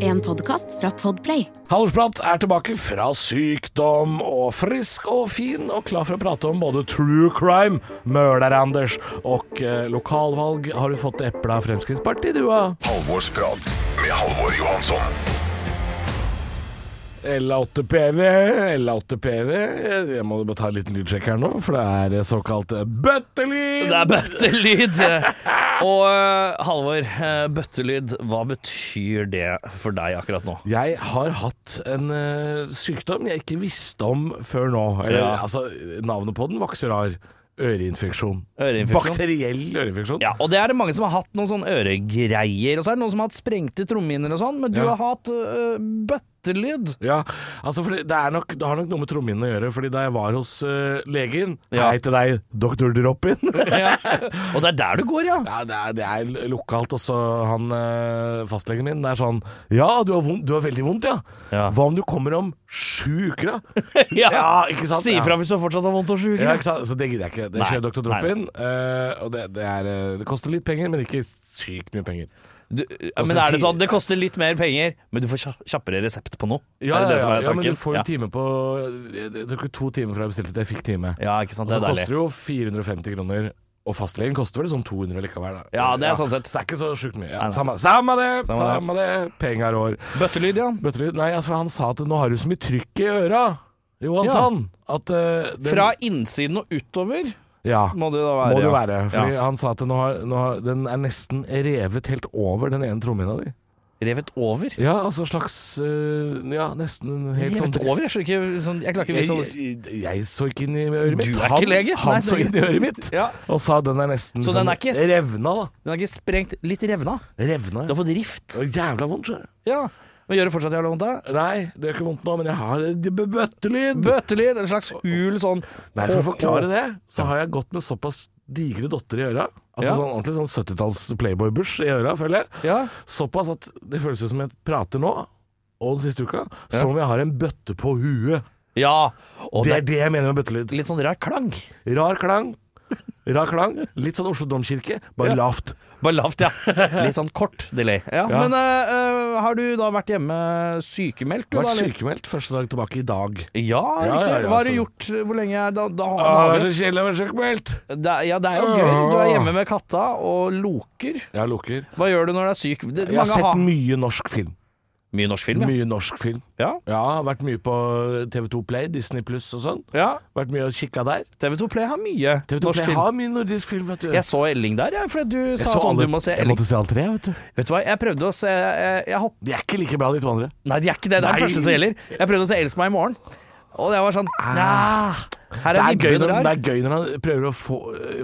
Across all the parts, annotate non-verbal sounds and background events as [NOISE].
En podkast fra Podplay. Halvorsprat er tilbake fra sykdom og frisk og fin og klar for å prate om både true crime, Møler-Anders og eh, lokalvalg. Har du fått eple av Fremskrittspartiet, du, da? Halvorsprat med Halvor Johansson. L8PV, L8PV Jeg må bare ta en liten lydsjekk her nå, for det er såkalt bøttelyd. Det er bøttelyd. [LAUGHS] Og uh, Halvor, uh, bøttelyd, hva betyr det for deg akkurat nå? Jeg har hatt en eh, sykdom jeg ikke visste om før nå. Eller, Ja. altså, navnet på den vokser rar. Øreinfeksjon. Øreinfeksjon? Bakteriell øreinfeksjon. Ja, og det er det mange som har hatt noen sånne øregreier, og så er det noen som har hatt sprengte trommehinner og sånn, men du Ja. har hatt uh, bøttelyd. Ja, altså for det, er nok, det har nok noe med trommehinnene å gjøre. Fordi da jeg var hos uh, legen Ja. Hei til deg, doktor Drop-in. [LAUGHS] Ja. Og det er der du går, ja. ja, det er, det er lokalt også. Han eh, fastlegen min, det er sånn Ja, du har, vondt, du har veldig vondt, ja. Ja. Hva om du kommer om sju uker, da? [LAUGHS] Ja, Ja, ikke sant? Si Ja. ifra hvis du fortsatt har vondt om sju uker. Ja, ikke sant? Så det gidder jeg ikke. Det Nei. doktor Droppin Drop-in. eh, og det, det, er, eh, det koster litt penger, men ikke sykt mye penger. Du, men er det sånn, det koster litt mer penger, men du får kjappere resept på noe? Ja, er det det ja, som er ja, men du får en time på Det tok to timer fra jeg bestilte til jeg fikk time. ja, ikke sant, Og så er koster det jo 450 kroner. Og fastlegen koster vel sånn 200 likevel. Da. Ja, det er sånn sett. Så det er ikke så sjukt mye. Ja, samme, samme det! Samme det. Samme det. Penger år. Bøttelyd, ja. Bøttelyd. Nei, altså han sa at nå har du så mye trykk i øra. Johan Ja. Sand. At uh, den, Fra innsiden og utover ja, må det da være. må det ja. Fordi han sa at nå har, nå har, den er nesten revet helt over den ene trommehinna di. Revet over? Ja, altså slags eh, Ja, nesten helt sånn Revet over? Jeg skjønner ikke sånn, Jeg klarer ikke å visualisere jeg, jeg, så ikke inn i øret mitt. Du er han, ikke lege? Han Nei, så inn i øret mitt Ja. og sa den er nesten Så den sånn er ikke revna, da. Den er ikke sprengt Litt revna? Revna. ja. Du har fått rift? Jævla vondt, du. Ja. Men gjør det fortsatt jævla vondt, da? Nei, det gjør ikke vondt nå, men jeg har bøttelyd. Bøttelyd? En slags hul sånn Nei, for å forklare det, så har jeg gått med såpass digre dotter i øra. Altså Ja. sånn ordentlig sånn 70-talls Playboy-bush i øra, føler jeg. Ja. Såpass at det føles ut som jeg prater nå, og den siste uka, som om jeg har en bøtte på huet. ja. Det det er det jeg mener med bøttelyd. litt sånn rar klang. Rar klang. Rar klang. Litt sånn Oslo domkirke, bare Ja. lavt. Bare lavt, ja. [LAUGHS] Litt sånn kort delay. Ja, Ja. Men øh, har du da vært hjemme sykemeldt? Du, Vært sykemeldt første dag tilbake i dag. Ja, riktig. Hva har du gjort? Hvor lenge er da, da har det er du så kjedelig å være sykemeldt. det Ja, det er jo gøy. Du er hjemme med katta og loker. Ja, loker. Hva gjør du når du er syk? Det, Jeg har sett har- mye norsk film. Mye norsk film, ja. Mye norsk film. Ja. Ja, har vært mye på TV2 Play, Disney Pluss og sånn. ja. Vært mye og kikka der. TV2 Play har mye TV2 norsk Play film. har mye nordisk film, vet du. Jeg så Elling der, jeg, fordi du Jeg sa så sånn alle- du må se Elling. Jeg måtte se alle tre, vet du. Vet du hva, jeg prøvde å se jeg, jeg. De er ikke like bra, de to andre. Nei, de er ikke det. Det er Nei. den første som gjelder. Jeg prøvde å se Else meg i morgen, og det var sånn ah. Her Det er er, gøy når, det er gøy når han prøver å få,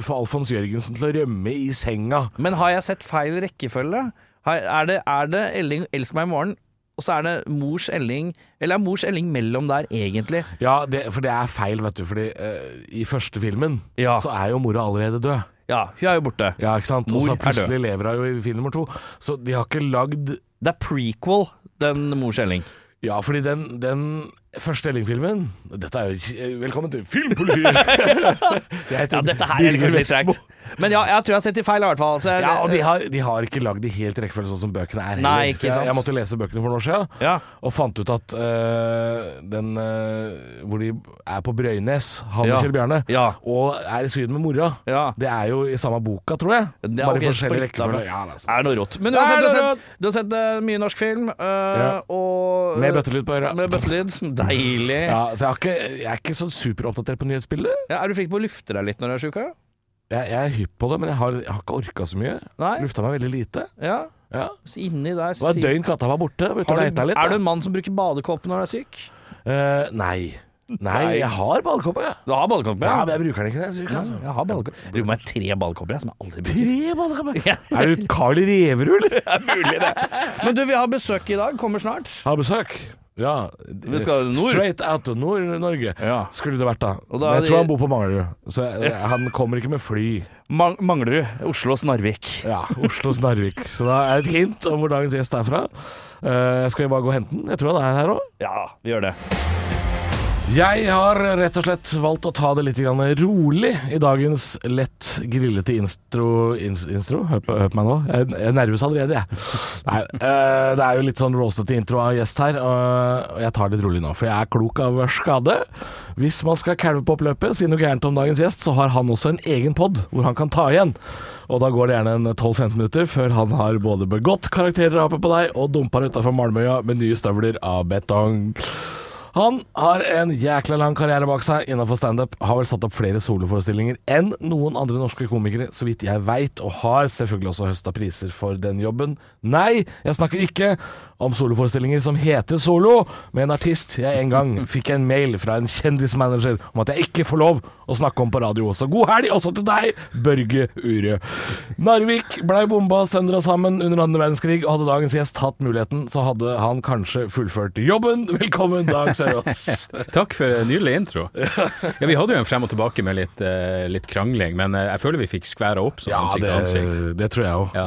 få Alfons Jørgensen til å rømme i senga. Men har jeg sett feil rekkefølge? Er, det, er det Elling Elsk meg i morgen, og så er det Mors Elling Eller er Mors Elling mellom der, egentlig? Ja, det, for det er feil, vet du. Fordi uh, i første filmen Ja. så er jo mora allerede død. Ja, hun er jo borte. Ja, ikke sant? Og så plutselig lever hun jo i film nummer to. Så de har ikke lagd Det er prequel, den Mors Elling. Ja, fordi den, den første Elling-filmen Dette er jo Velkommen til Filmpolitiet! [LAUGHS] Jeg heter Ja, dette her er kanskje litt tregt. Men ja, jeg tror jeg har sett de feil, i hvert fall. Jeg, Ja, og de har, de har ikke lagd de helt rekkefølge sånn som bøkene er. Nei, ikke sant. jeg, jeg måtte lese bøkene for noen år siden, Ja. og fant ut at øh, den øh, hvor de er på Brøynes, han Ja. og Kjell Bjarne, Ja. og er i Syden med mora, Ja. det er jo i samme boka, tror jeg. Det er Bare i forskjellig rekkefølge. Ja, altså. er noe rått. Men Det er sett, du har sett, du har sett uh, mye norsk film, eh, Ja. og Med bøttelyd på øret. Med bøttelyd. Deilig. Ja, så jeg, har ikke, jeg er ikke sånn superoppdatert på nyhetsbildet. Ja, er du flink på å lufte deg litt når du er sjuk? ja? Jeg, jeg er hypp på det, men jeg har, jeg har ikke orka så mye. Nei? Lufta meg veldig lite. Ja. Ja. Så inni der Det var et døgn katta var borte. Har du, litt. Er du en mann som bruker badekåpe når du er syk? Eh, nei. Nei, Nei. jeg har badekoppe, jeg. Du har badekåpe? Ja, men jeg bruker den ikke når jeg er syk, altså. Jeg har badekåpe. Jeg bruker meg tre badekåper jeg, som jeg aldri bruker. Tre badekopper? [LAUGHS] Ja. Er du Carl Reverud, eller? [LAUGHS] Det er mulig, det. Men du, vi har besøk i dag. Kommer snart. Har besøk. Ja. Skal. Straight out of Nord-Norge Ja. skulle det vært, da. Da Men jeg tror han bor på Manglerud, så jeg, han kommer ikke med fly. Mang Manglerud. Oslo-Snarvik. Ja, Oslo-Snarvik. Så da er det et hint om hvor dagens gjest er fra. Uh, skal vi bare gå og hente den? Jeg tror han er her òg. Ja, vi gjør det. Jeg har rett og slett valgt å ta det litt rolig i dagens lett grillete instro ins, Instro? Hør på, hør på meg nå. Jeg, er nervøs allerede, jeg. Nei, eh, det er jo litt sånn roastete intro av gjest her, og jeg tar det litt rolig nå. For jeg er klok av skade. Hvis man skal kalve på oppløpet, si noe gærent om dagens gjest, så har han også en egen pod hvor han kan ta igjen. Og da går det gjerne en 12-15 minutter før han har både begått karakterdrapet på deg og dumpa deg utafor Malmøya med nye støvler av betong. Han har en jækla lang karriere bak seg innenfor standup. Har vel satt opp flere soloforestillinger enn noen andre norske komikere, så vidt jeg veit, og har selvfølgelig også høsta priser for den jobben. Nei, jeg snakker ikke om soloforestillinger som heter Solo, med en artist jeg en gang [LAUGHS] fikk en mail fra en kjendismanager om at jeg ikke får lov å snakke om på radio. Så god helg også til deg, Børge Urø. Narvik blei bomba sønder og sammen under andre verdenskrig, og hadde dagens gjest hatt muligheten, så hadde han kanskje fullført jobben. Velkommen, Dag Sørås. [LAUGHS] Takk for en nydelig intro. Ja, Vi hadde jo en frem og tilbake med litt, eh, litt krangling, men eh, jeg føler vi fikk skværa opp sånn Ja, ansikt det, til ansikt. det tror jeg òg. Ja.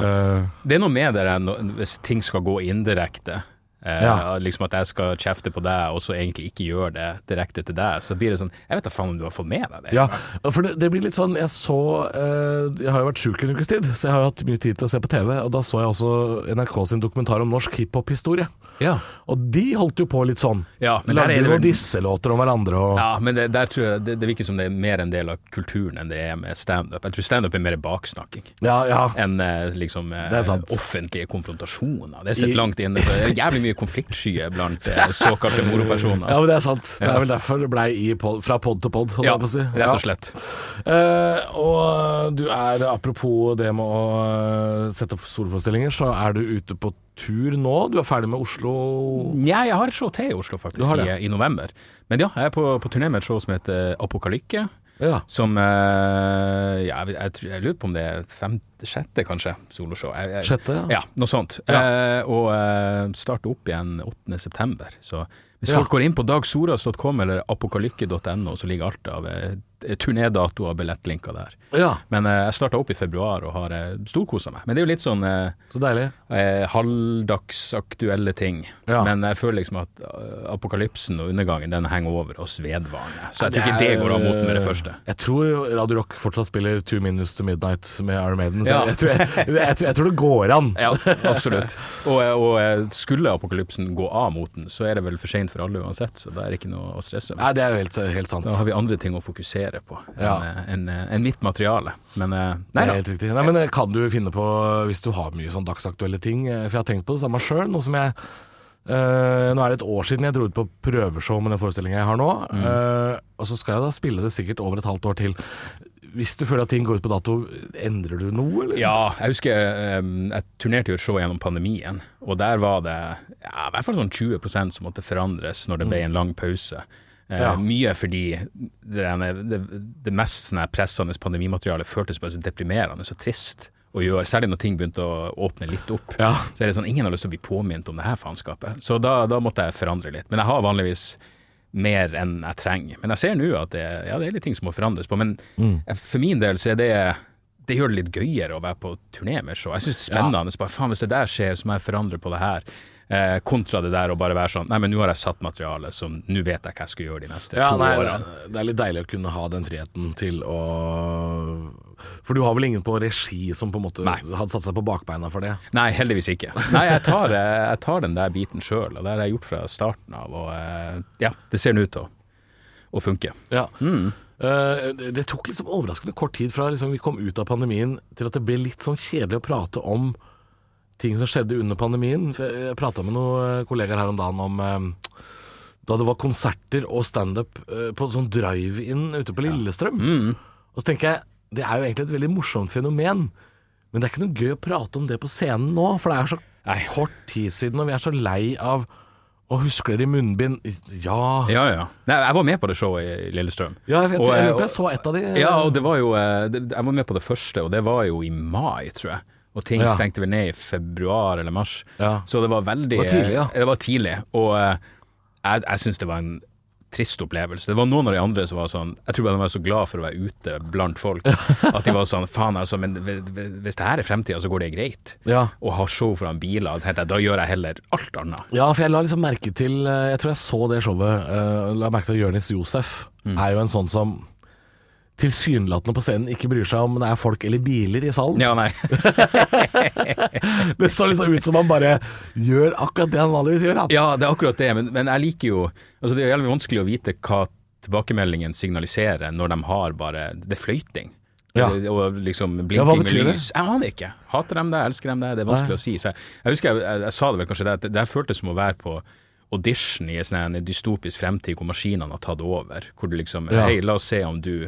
Det er noe med det der hvis ting skal gå indirekte. Eh, Ja. Liksom at jeg skal kjefte på deg, og så egentlig ikke gjøre det direkte til deg. Så blir det sånn Jeg vet da faen om du har fått med deg det. Ja, for det, det blir litt sånn Jeg så eh, Jeg har jo vært sjuk en ukes tid, så jeg har jo hatt mye tid til å se på TV. Og da så jeg også NRK sin dokumentar om norsk hiphop-historie. Ja. Og de holdt jo på litt sånn. Ja, men der Lagde er det noen disselåter om hverandre og Ja, men det, der tror jeg det, det virker som det er mer en del av kulturen enn det er med standup. Jeg tror standup er mer baksnakking Ja, ja. enn eh, liksom eh, offentlige konfrontasjoner. Det sitter langt inne. Det er jævlig mye konfliktskyer blant eh, såkalte moropersoner. [LAUGHS] Ja, men det er sant. Det er vel derfor det blei fra pod til pod, holdt Ja, jeg på å si. rett og slett. Uh, og du er, apropos det med å eh, sette opp soloforestillinger, så er du ute på tur nå. Du er ferdig med Oslo Nei, jeg har et show til i Oslo, faktisk, i, i november. Men ja, jeg er på, på turné med et show som heter Apokalykke. Ja. Som uh, ja, jeg, jeg, jeg lurer på om det er femte, sjette, kanskje, soloshow. Jeg, Sjette, ja. Ja, noe sånt. Ja. Uh, og uh, starter opp igjen 8. september. Så hvis folk går inn på dagsoras.com eller apokalykke.no, så ligger alt av uh, turnédato og billettlinker der. ja. Men eh, jeg starta opp i februar og har uh, storkosa meg. Men det er jo litt sånn eh, Så deilig. eh, halvdagsaktuelle ting. Ja. Men jeg føler liksom at eh, apokalypsen og undergangen den henger over oss vedvarende. Så jeg tror ikke det går av moten med det første. Jeg tror Radio Rock fortsatt spiller Two Minutes to Midnight med Iron Maiden. Så Ja. jeg, tror, jeg, jeg, tror, jeg tror det går an. Ja, absolutt. Og, og eh, skulle apokalypsen gå av moten, så er det vel for seint for alle uansett, så da er det ikke noe å stresse med. Nei, det er jo helt, helt sant. Da har vi andre ting å fokusere på enn Ja. eh, enn, en, en mitt materiale. Men eh, nei da. helt riktig. Nei, men eh, kan du finne på, hvis du har mye sånn dagsaktuelle ting eh, For jeg har tenkt på det samme sjøl, noe som jeg eh, Nå er det et år siden jeg dro ut på prøveshow med den forestillinga jeg har nå. Mm. eh, og så skal jeg da spille det sikkert over et halvt år til. Hvis du føler at ting går ut på dato, endrer du noe, eller? Ja, jeg husker eh, jeg turnerte jo et show gjennom pandemien, og der var det ja, i hvert fall sånn 20% som måtte forandres når det ble en lang pause. Eh. Ja. Mye fordi det, det, det mest sånn pressende pandemimaterialet føltes bare så deprimerende og trist å gjøre, særlig når ting begynte å åpne litt opp. Ja. Så er det sånn, ingen har lyst til å bli påminnet om det her faenskapet. Så da, da måtte jeg forandre litt. Men jeg har vanligvis mer enn jeg trenger. Men jeg ser nå at det, ja, det er litt ting som må forandres på. Men mm. for min del så er det det gjør det litt gøyere å være på turné med show. Jeg syns det er spennende. Bare, faen, hvis det der skjer, så må jeg forandre på det her. Eh, kontra det der å bare være sånn Nei, men nå har jeg satt materialet, så nå vet jeg hva jeg skal gjøre de neste Ja, to nei, årene. det er litt deilig å kunne ha den friheten til å For du har vel ingen på regi som på en måte Nei. hadde satt seg på bakbeina for det? Nei, heldigvis ikke. Nei, jeg tar, eh, jeg tar den der biten sjøl, og det har jeg gjort fra starten av. Og eh, ja, det ser nå ut til å, funke. Ja. Mm. det- det tok liksom overraskende kort tid fra liksom vi kom ut av pandemien til at det ble litt sånn kjedelig å prate om ting som skjedde under pandemien. Jeg prata med noen kollegaer her om dagen om eh, da det var konserter og standup uh, på sånn drive-in ute på Lillestrøm. Og så tenker jeg det er jo egentlig et veldig morsomt fenomen, men det er ikke noe gøy å prate om det på scenen nå, for det er så Nei. kort tid siden, og vi er så lei av å huske dere i munnbind. Ja, Ja, ja. Nei, jeg var med på det showet i Lillestrøm. Ja, jeg vet, Og, jeg jeg, jeg så et av de. Ja, og det var jo eh, Jeg var med på det første, og det var jo i mai, tror jeg. Og ting Ja. stengte vel ned i februar eller mars. Ja. Så det var veldig Det var tidlig, ja. eh, Det var tidlig, og eh, jeg, jeg syns det var en trist opplevelse. Det var noen av de andre som var sånn Jeg tror bare de var så glad for å være ute blant folk. [LAUGHS] At de var sånn Faen, altså, men hvis det her er fremtida, så går det greit. Ja. Å ha show foran biler, tenkte jeg, da gjør jeg heller alt annet. Ja, for jeg la liksom merke til eh, Jeg tror jeg så det showet. Uh, la merke til at Jonis Josef er jo en sånn som tilsynelatende på scenen ikke bryr seg om det er folk eller biler i salen. Ja, nei. [LAUGHS] Det så liksom ut som han bare gjør akkurat det han vanligvis gjør. Han. Ja, det er akkurat det, men, men jeg liker jo Altså, det er jævlig vanskelig å vite hva tilbakemeldingen signaliserer når de har bare Det er fløyting. Ja. Og liksom Ja, blinking hva med betyr det? lys. Jeg aner ikke. Hater dem det, elsker dem det, det er vanskelig å si. Så jeg, jeg husker jeg, jeg, jeg sa det vel kanskje det, det føltes som å være på audition i en sånn en dystopisk fremtid hvor maskinene har tatt over. Hvor du liksom Ja. Hei, la oss se om du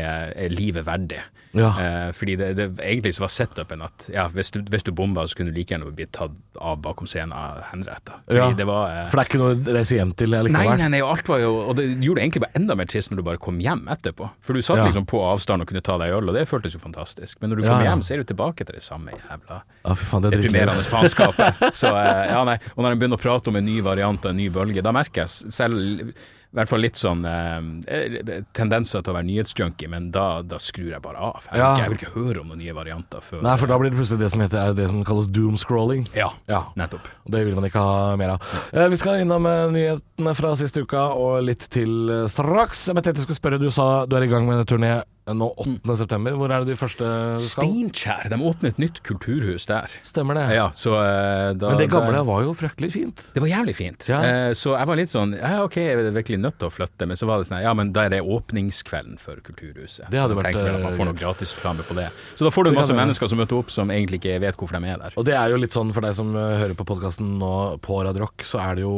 er, er livet verdig. Ja. Eh, fordi det, det egentlig så var setupen at ja, hvis du, hvis du bomba, så kunne du like gjerne blitt tatt av bakom scenen og henretta. Ja. det var eh, For det er ikke noe å reise hjem til likevel? nei, nei, nei, alt var jo Og det gjorde det egentlig bare enda mer trist når du bare kom hjem etterpå. For du satt Ja. liksom på avstand og kunne ta deg øl, og det føltes jo fantastisk. Men når du Ja, kom ja. hjem, så er du tilbake til det samme jævla Ja, fy faen, det deprimerende faenskapet. Så eh, ja, nei. Og når en begynner å prate om en ny variant og en ny bølge, da merker jeg selv i hvert fall litt sånn eh, tendenser til å være nyhetsjunkie, men da, da skrur jeg bare av. Jeg vil, ikke, jeg vil ikke høre om noen nye varianter før Nei, for da blir det plutselig det som heter er det som kalles doomscrolling. Ja, Ja. nettopp. Det vil man ikke ha mer av. Eh, vi skal innom eh, nyhetene fra siste uka og litt til eh, straks. Jeg tenkte jeg skulle spørre, du sa du er i gang med en turné eh, nå 8. september. Hvor er det de første skal? Steinkjer, de åpner et nytt kulturhus der. Stemmer det. Ja, så uh, da Men det gamle der, var jo fryktelig fint. Det var jævlig fint. Ja. Uh, så jeg var litt sånn Ja, OK, jeg er virkelig nødt til å flytte, men så var det sånn Ja, men da er det åpningskvelden for Kulturhuset. Det hadde så vært, vel at man får noe noe gratisreklame på det. Så da får du masse mennesker som møter opp, som egentlig ikke vet hvorfor de er der. Og det er jo litt sånn for deg som eh, hører på podkasten nå på Radio Rock, så er det jo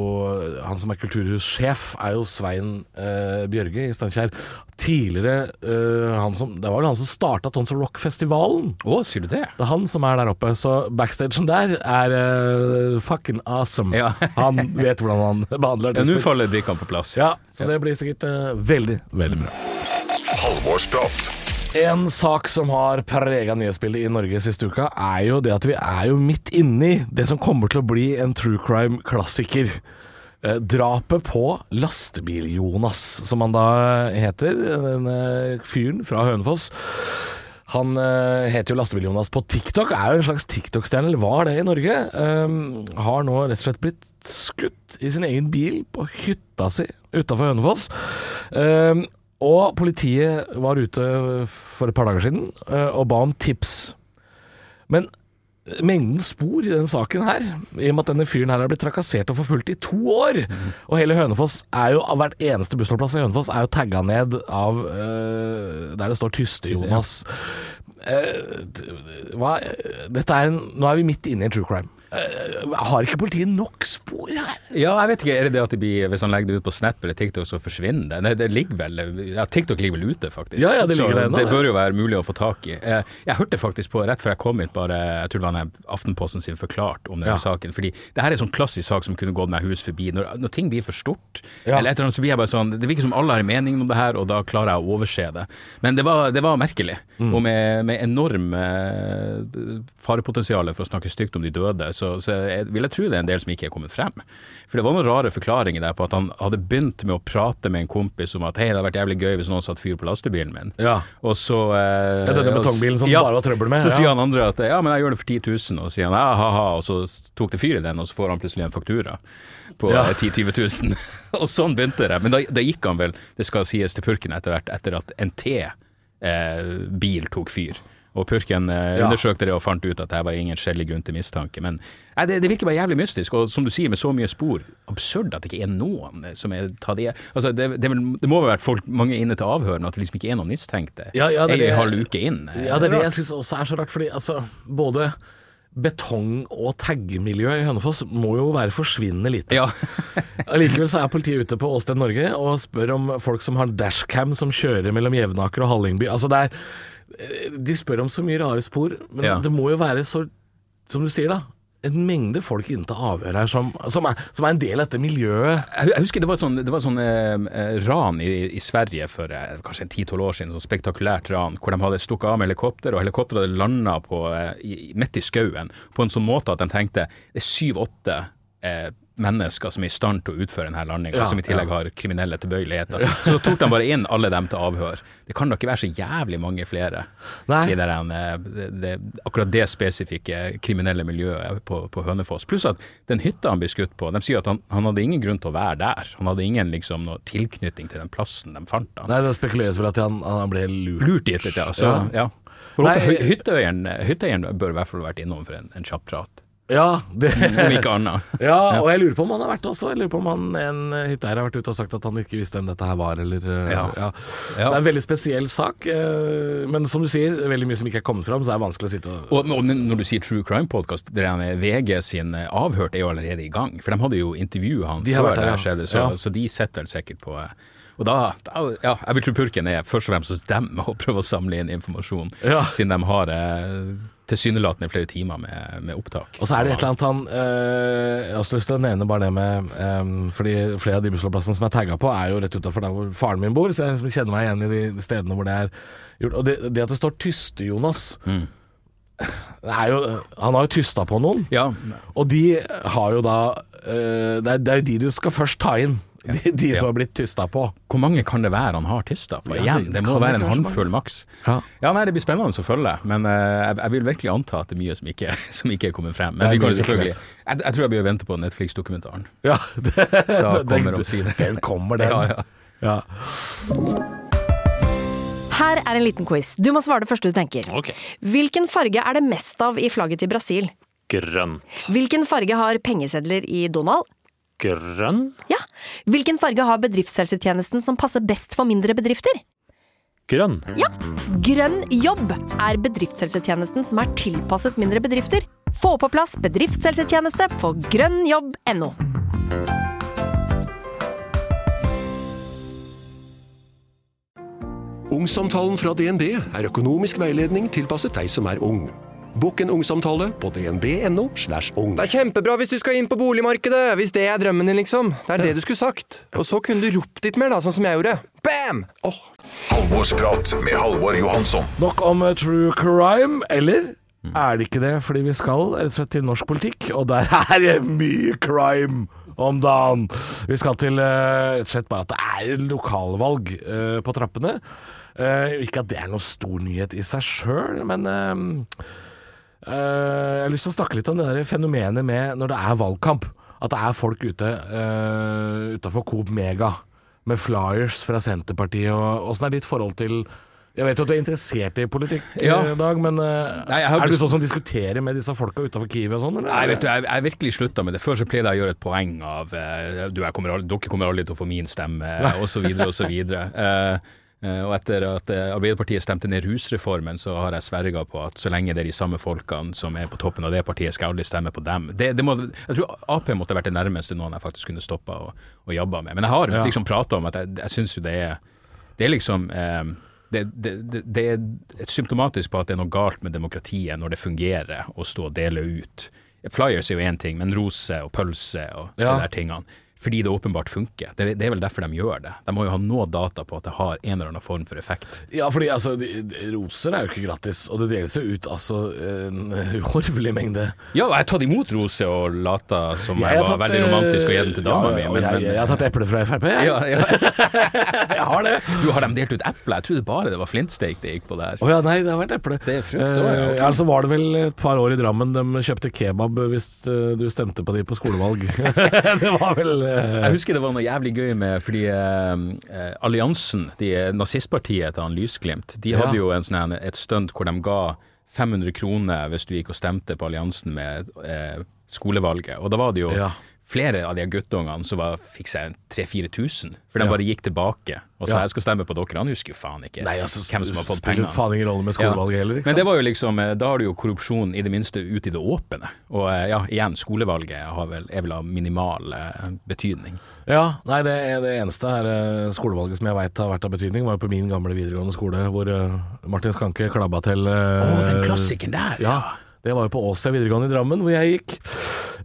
Han som er kulturhussjef, er jo Svein uh, Bjørge i Steinkjer. Tidligere eh, han som Det var vel han som starta Tons of Rock-festivalen. Å, sier du det? Det er han som er der oppe, så backstagen der er uh, fucking awesome. Ja. [LAUGHS] han vet hvordan han [LAUGHS] behandler Ja, Nå artister. faller brikkene på plass. Ja, så det blir sikkert uh, veldig, veldig bra. Halvorsprat. En sak som har prega nyhetsbildet i Norge siste uka, er jo det at vi er jo midt inni det som kommer til å bli en true crime-klassiker. Eh, drapet på Lastebil-Jonas, som han da heter. Denne fyren fra Hønefoss. Han uh, heter jo Lastebil-Jonas på TikTok, er jo en slags TikTok-stjerne, eller var det i Norge. Um, har nå rett og slett blitt skutt i sin egen bil på hytta si utafor Hønefoss. Um, og politiet var ute for et par dager siden uh, og ba om tips. Men mengden spor i den saken her, i og med at denne fyren her har blitt trakassert og forfulgt i to år, og hele Hønefoss er jo, hvert eneste bussholdeplass i Hønefoss er jo tagga ned av uh, der det står 'Tyste-Jonas'. Eh, d- hva, dette er en, nå er vi midt inne i en true crime. Eh, har ikke politiet nok spor her? Ja, jeg vet ikke, er det det at de blir, hvis han legger det ut på Snap eller TikTok, så forsvinner det? Nei, det ligger vel, ja, TikTok ligger vel ute, faktisk. Ja, ja, det ligger så det det. bør jo være mulig å få tak i. Jeg, Jeg hørte faktisk på, rett før jeg kom hit, bare, jeg tror det var Aftenposten sin forklart om denne Ja. saken, fordi det her er en sånn klassisk sak som kunne gått meg hus forbi. Når, når ting blir for stort, eller et eller annet, så blir jeg bare sånn, det virker som alle har en mening om det her, og da klarer jeg å overse det. Men det var, det var merkelig, Mm. og med, med enorm eh, farepotensial for å snakke stygt om de døde, så, så jeg, vil jeg tro det er en del som ikke er kommet frem. For det var noen rare forklaringer der på at han hadde begynt med å prate med en kompis om at hei, det hadde vært jævlig gøy hvis noen satte fyr på lastebilen min. Ja. Og så eh, Ja, denne betongbilen som ja, bare var trøbbel med, Så ja. sier han andre at ja, men jeg gjør det for 10 000, og så sier han ja, ha-ha, og så tok det fyr i den, og så får han plutselig en faktura på Ja. eh, 10 000-20 000. og sånn begynte det. Men da, da gikk han vel, det skal sies til purken etter hvert, etter at en T-bil tok fyr. Og purken eh, Ja. undersøkte det og fant ut at det var ingen skjellig grunn til mistanke. Men nei, det, det virker bare jævlig mystisk, og som du sier, med så mye spor, absurd at det ikke er noen eh, som er tatt i Altså, det, det, det må vel være folk mange inne til avhør, men at det liksom ikke er noen mistenkte. Ja, ja, det er Ei halv uke inn. eh, Ja, det er det rart. jeg syns også er så rart, fordi altså, både betong- og taggemiljøet i Hønefoss må jo være forsvinnende lite. Ja. [LAUGHS] Allikevel så er politiet ute på Åsted Norge og spør om folk som har dashcam som kjører mellom Jevnaker og Hallingby. Altså det er De spør om så mye rare spor, men Ja. det må jo være så Som du sier, da. En mengde folk inntil avhør her som, som, er, som er en del av dette miljøet. Jeg husker det var et sånn, det var et sånn eh, eh, ran i, i Sverige for eh, kanskje en 10-12 år siden, sånn spektakulært ran, hvor de hadde stukket av med helikopter, og helikopteret hadde landa på, eh, i, midt i skauen på en sånn måte at de tenkte det er syv-åtte eh, mennesker som er i stand til å utføre denne landinga, Ja, som i tillegg har kriminelle tilbøyeligheter. Så tok de bare inn alle dem til avhør. Det kan da ikke være så jævlig mange flere Nei. i det, der, eh, det, det, akkurat det spesifikke kriminelle miljøet på, på Hønefoss. Pluss at den hytta han blir skutt på, de sier at han, han hadde ingen grunn til å være der. Han hadde ingen liksom noe tilknytning til den plassen de fant han. Nei, det spekuleres vel at han, han ble lurt. Lurt dit, ja. Så, Ja. ja. For Nei, hy- hytteeieren, hytteeieren bør i hvert fall vært innom for en, en kjapp prat. Ja, det, Om ikke annet. [LAUGHS] ja, og jeg lurer på om han har vært også. Jeg lurer på om han, en eh, hytteeier har vært ute og sagt at han ikke visste hvem dette her var, eller eh, Ja. ja. Så det er en veldig spesiell sak. eh, Men som du sier, er veldig mye som ikke er kommet fram, så det er vanskelig å sitte og Og, og når du sier True Crime Podcast, det der VG sin avhørt er jo allerede i gang. For de hadde jo intervjuet han De før det her skjedde, så, så de sitter sikkert på Og da, da Ja, jeg vil tro purken er først og fremst hos dem og prøve å samle inn informasjon, Ja. siden de har eh, tilsynelatende flere timer med, med opptak. Og så er det et eller annet han øh, Jeg har også lyst til å nevne bare det med øh, Fordi flere av de bussholdeplassene som er tagga på, er jo rett utafor der hvor faren min bor, så jeg liksom kjenner meg igjen i de stedene hvor det er gjort. Og det, det at det står Tyste-Jonas det er jo, Han har jo tysta på noen, Ja, og de har jo da øh, det, er, det er jo de du skal først ta inn. De, de som har blitt tysta på. hvor mange kan det være han har tysta på? Ja, Igjen, det- det, det må være en håndfull maks. Ja. Ja, nei, det blir spennende å følge, men eh, jeg, jeg vil virkelig anta at det er mye som ikke, [LAUGHS] som ikke er kommet frem. Men vi kan selvfølgelig jeg, jeg tror jeg blir å vente på Netflix-dokumentaren. Ja, det, [LAUGHS] Da kommer omsider. Den kommer, den. [LAUGHS] Ja, ja. Ja. Her er en liten quiz. Du må svare det første du tenker. Okay. Hvilken farge er det mest av i flagget til Brasil? Grønt. Hvilken farge har pengesedler i Donald? Grønn? Ja. Hvilken farge har bedriftshelsetjenesten som passer best for mindre bedrifter? Grønn. Ja. Grønn jobb er bedriftshelsetjenesten som er tilpasset mindre bedrifter. Få på plass bedriftshelsetjeneste på grønnjobb.no. Ungsamtalen fra DNB er økonomisk veiledning tilpasset deg som er ung. Bokk en ungsamtale på dnb.no. slash ung. Det er kjempebra hvis du skal inn på boligmarkedet, hvis det er drømmen din, liksom. Det er det du skulle sagt. Og så kunne du ropt litt mer, da, sånn som jeg gjorde. Bam! Oh. Halvorsprat med Halvor Johansson. Nok om eh, true crime, eller er det ikke det? Fordi vi skal rett og slett til norsk politikk, og der [LAUGHS] er det mye crime om dagen. Vi skal til eh, rett og slett bare at det er lokalvalg eh, på trappene. Eh, ikke at det er noen stor nyhet i seg sjøl, men jeg har lyst til å snakke litt om det der fenomenet med når det er valgkamp. At det er folk ute uh, utafor Coop Mega med flyers fra Senterpartiet. og Åssen er ditt forhold til Jeg vet jo at du er interessert i politikk, Ja. i Dag, men eh, Nei, er du sånn som diskuterer med disse folka utafor Kiwi og sånn? Nei, vet du, jeg, jeg virkelig slutta med det. Før så pleide jeg å gjøre et poeng av eh, du, kommer aldri, Dere kommer aldri til å få min stemme, [LAUGHS] osv., osv. Uh, og etter at eh, Arbeiderpartiet stemte ned rusreformen, så har jeg sverga på at så lenge det er de samme folkene som er på toppen av det partiet, skal jeg aldri stemme på dem. Det, det må, jeg tror Ap måtte vært det nærmeste noen jeg faktisk kunne stoppa og, og jobba med. Men jeg har Ja. liksom prata om at jeg, jeg syns jo det er Det er liksom eh, det, det, det, er symptomatisk på at det er noe galt med demokratiet når det fungerer å stå og dele ut. Flyers er jo én ting, men rose og pølse og Ja. de der tingene. Fordi det åpenbart funker. Det, det er vel derfor de gjør det. De må jo ha noe data på at det har en eller annen form for effekt. Ja, fordi altså, de, de, roser er jo ikke gratis, og det deles jo ut altså en uhorvelig mengde. Ja, jeg har tatt imot rose og lata som jeg, jeg var tatt, veldig eh, romantisk og gitt den til dama ja, mi. Men, jeg, jeg har tatt eple fra Frp, jeg. ja, ja. [LAUGHS] jeg har det. Du, har de delt ut eple? Jeg trodde bare det var flintsteik det gikk på der. Å ja, nei, det har vært eple. Det er frukt ja, ok. Eh, ja, altså var det vel et par år i Drammen de kjøpte kebab hvis eh, du stemte på de på skolevalg. [LAUGHS] det var vel eh, Jeg husker det var noe jævlig gøy med fordi eh, eh, Alliansen, de, nazistpartiet til han Lysglimt, de hadde jo en sånn, et stunt hvor de ga 500 kroner hvis du gikk og stemte på Alliansen med eh, skolevalget. Og da var det jo Ja. Flere av de guttungene som fikk seg 3000-4000, for de Ja. bare gikk tilbake og sa Ja. jeg skal stemme på dere. Han husker jo faen ikke Nei, altså, hvem som har fått spiller pengene. faen ingen rolle med skolevalget heller, ikke Men det var jo liksom, eh, da har du jo korrupsjon i det minste ut i det åpne. Og eh, ja, igjen, skolevalget har vel, er vel av minimal eh, betydning. Ja, nei, det, det eneste her skolevalget som jeg veit har vært av betydning, var jo på min gamle videregående skole, hvor Martin Skanke klabba til Å, oh, den klassikeren der, Ja. Det var jo på Åsia videregående i Drammen, hvor jeg gikk.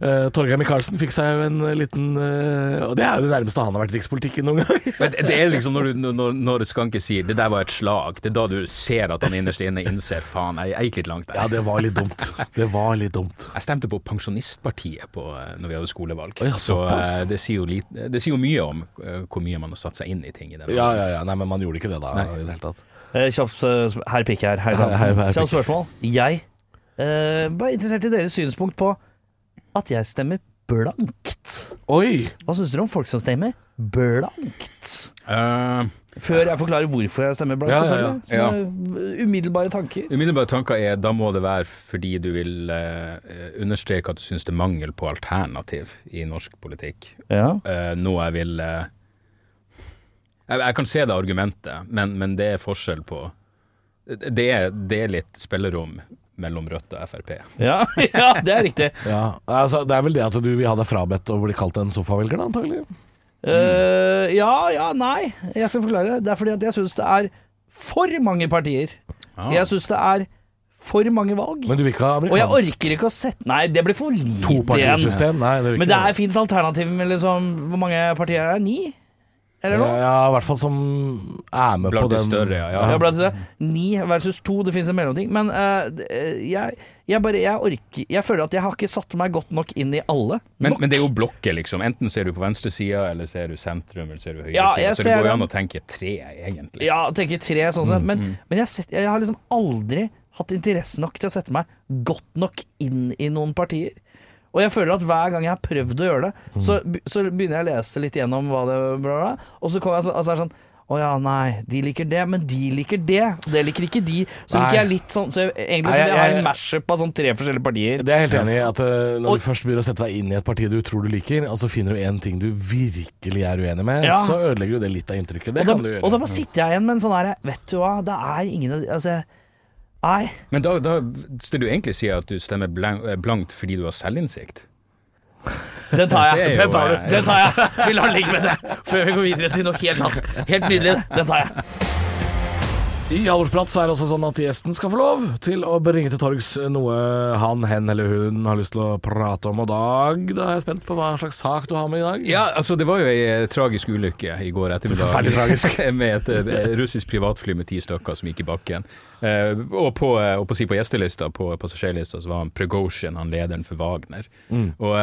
Eh, Torgeir Micaelsen fikk seg jo en liten uh, Og det er jo det nærmeste han har vært rikspolitikken noen gang. [LAUGHS] Men det er liksom når, du, når, når Skanke sier 'det der var et slag', det er da du ser at han innerst inne innser 'faen, jeg, jeg gikk litt langt der'. Ja, det var litt dumt. Det var litt dumt. Jeg stemte på Pensjonistpartiet på, eh, når vi hadde skolevalg. oh, ja, så eh, det sier, jo lite, det sier jo mye om eh, hvor mye man har satt seg inn i ting i den. Ja, ja, ja. Nei, men man gjorde ikke det da Nei. i det hele tatt. Eh, Kjapt eh, herr Pikk her. Hei sann. Kjapt spørsmål. Jeg eh, var interessert i deres synspunkt på at jeg stemmer blankt. Oi! Hva syns dere om folk som stemmer blankt? Uh, Før jeg forklarer hvorfor jeg stemmer blankt, Ja, ja, ja. Umiddelbare tanker. Umiddelbare tanker er da må det være fordi du vil uh, understreke at du syns det er mangel på alternativ i norsk politikk. Ja. Uh, noe jeg vil eh, jeg, jeg kan se det argumentet, men, men det er forskjell på det er, det er litt spillerom mellom Rødt og Frp. [LAUGHS] Ja, ja, det er riktig. Ja, altså, Det er vel det at du vil ha deg frabedt å bli kalt en sofavelger, da, antagelig? Uh, ja, ja, nei. Jeg skal forklare. Det er fordi at jeg syns det er for mange partier. Ah. Jeg syns det er for mange valg. Men du vil ikke ha amerikansk? Og jeg orker ikke å sette Nei, det blir for lite igjen. topartisystem? Nei, det vil Men ikke det fins alternativer med liksom Hvor mange partier er det? Ni? Eller ja, noe? ja, i hvert fall som er med Blant på de den større, ja. Ja, blant de større. Ni versus to, det fins en mellomting. Men uh, eh, jeg, jeg bare Jeg orker Jeg føler at jeg har ikke satt meg godt nok inn i alle. Men, men det er jo blokker, liksom. Enten ser du på venstresida, eller ser du sentrum, eller ser du høyresida. Ja, så det går jo an å tenke tre, egentlig. Ja, tenke tre sånn sett. Mm, Men, men jeg, set, jeg har liksom aldri hatt interesse nok til å sette meg godt nok inn i noen partier. Og jeg føler at hver gang jeg har prøvd å gjøre det, Mm. så, så begynner jeg å lese litt gjennom hva det bla, bla, og så kommer jeg så, altså sånn å ja, nei, de liker det, men de liker det, det liker ikke de. Så Nei. liker jeg litt sånn Så jeg, egentlig Nei, jeg, jeg- jeg har en mashup av sånn tre forskjellige partier. Det er jeg helt enig i. at uh, Når Og- du først begynner å sette deg inn i et parti du tror du liker, og så finner du en ting du virkelig er uenig med, Ja. så ødelegger du det litt av inntrykket. Det og, da, kan du gjøre. og da bare sitter jeg igjen med en sånn her Vet du hva, det er ingen Altså, nei. Men da, da skal du egentlig si at du stemmer blankt fordi du har selvinnsikt. Den tar jeg. Den tar du. eh, Den tar jeg. Vi lar den ligge med det før vi går videre til noe helt annet. Helt nydelig. Den tar jeg. I Halvorsprat så er det også sånn at gjesten skal få lov til å bringe til torgs noe han, hen eller hun har lyst til å prate om. Og Dag, da er jeg spent på hva slags sak du har med i dag. Ja, altså det var jo ei eh, tragisk ulykke i går ettermiddag. Forferdelig tragisk. [LAUGHS] med et eh, russisk privatfly med ti stykker som gikk i bakken. Eh, og på, og på, si på gjestelista, på passasjerlista, så var han Prigozjin, han lederen for Wagner. Mm. Og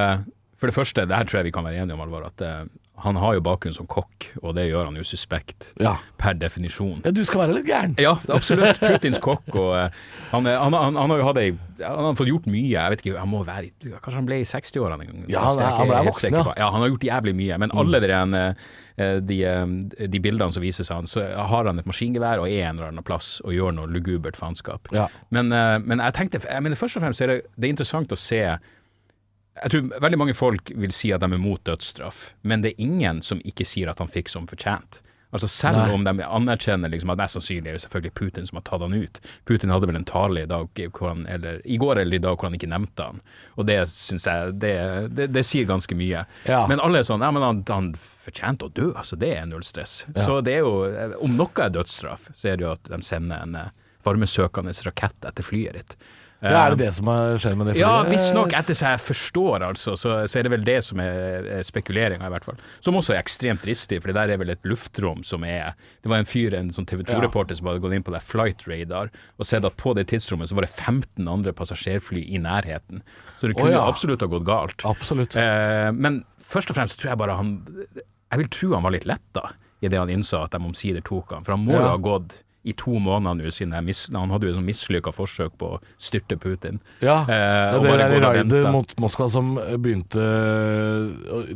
for det første, det her tror jeg vi kan være enige om, Alvar, at han har jo bakgrunn som kokk, og det gjør han jo suspekt Ja. per definisjon. Ja, Du skal være litt gæren. Ja, absolutt. Putins kokk. Og uh, han, han, han, han har jo hatt ei Han har fått gjort mye. Jeg vet ikke, han må være i- Kanskje han ble i 60-årene en gang? Ja, han, er han ble voksen, ja. Ja, han har gjort jævlig mye. Men alle de, eh, de, eh, de bildene som viser seg han, så har han et maskingevær og er en eller annen plass og gjør noe lugubert faenskap. Ja. Men, uh, men jeg tenkte jeg mener, først og fremst er det, det er interessant å se jeg tror veldig mange folk vil si at de er mot dødsstraff, men det er ingen som ikke sier at han fikk som fortjent. Altså Selv Nei. om de anerkjenner liksom at sannsynlig er det selvfølgelig Putin som har tatt han ut. Putin hadde vel en tale i dag han, eller i går eller i dag hvor han ikke nevnte han. Og det syns jeg det, det, det sier ganske mye. Ja. Men alle er sånn Ja, men han, han fortjente å dø, altså det er null stress. Så det er jo Om noe er dødsstraff, så er det jo at de sender en eh, varmesøkende rakett etter flyet ditt. Ja, er det det som har skjedd med det? Ja, visstnok. Etter seg jeg forstår, altså, så, så er det vel det som er er spekuleringa, i hvert fall. Som også er ekstremt dristig, for det der er vel et luftrom som er Det var en fyr, en sånn TV 2-reporter som hadde gått inn på det Flight Radar og sett at på det tidsrommet så var det 15 andre passasjerfly i nærheten. Så det kunne ja. absolutt ha gått galt. Absolutt. Eh, men først og fremst tror jeg bare han Jeg vil tro han var litt letta idet han innså at de omsider tok han, for han må jo Ja. ha gått i to måneder nå siden mis, han hadde jo et sånn mislykka forsøk på å styrte Putin. Ja, Eh, og det er der raidet mot Moskva som begynte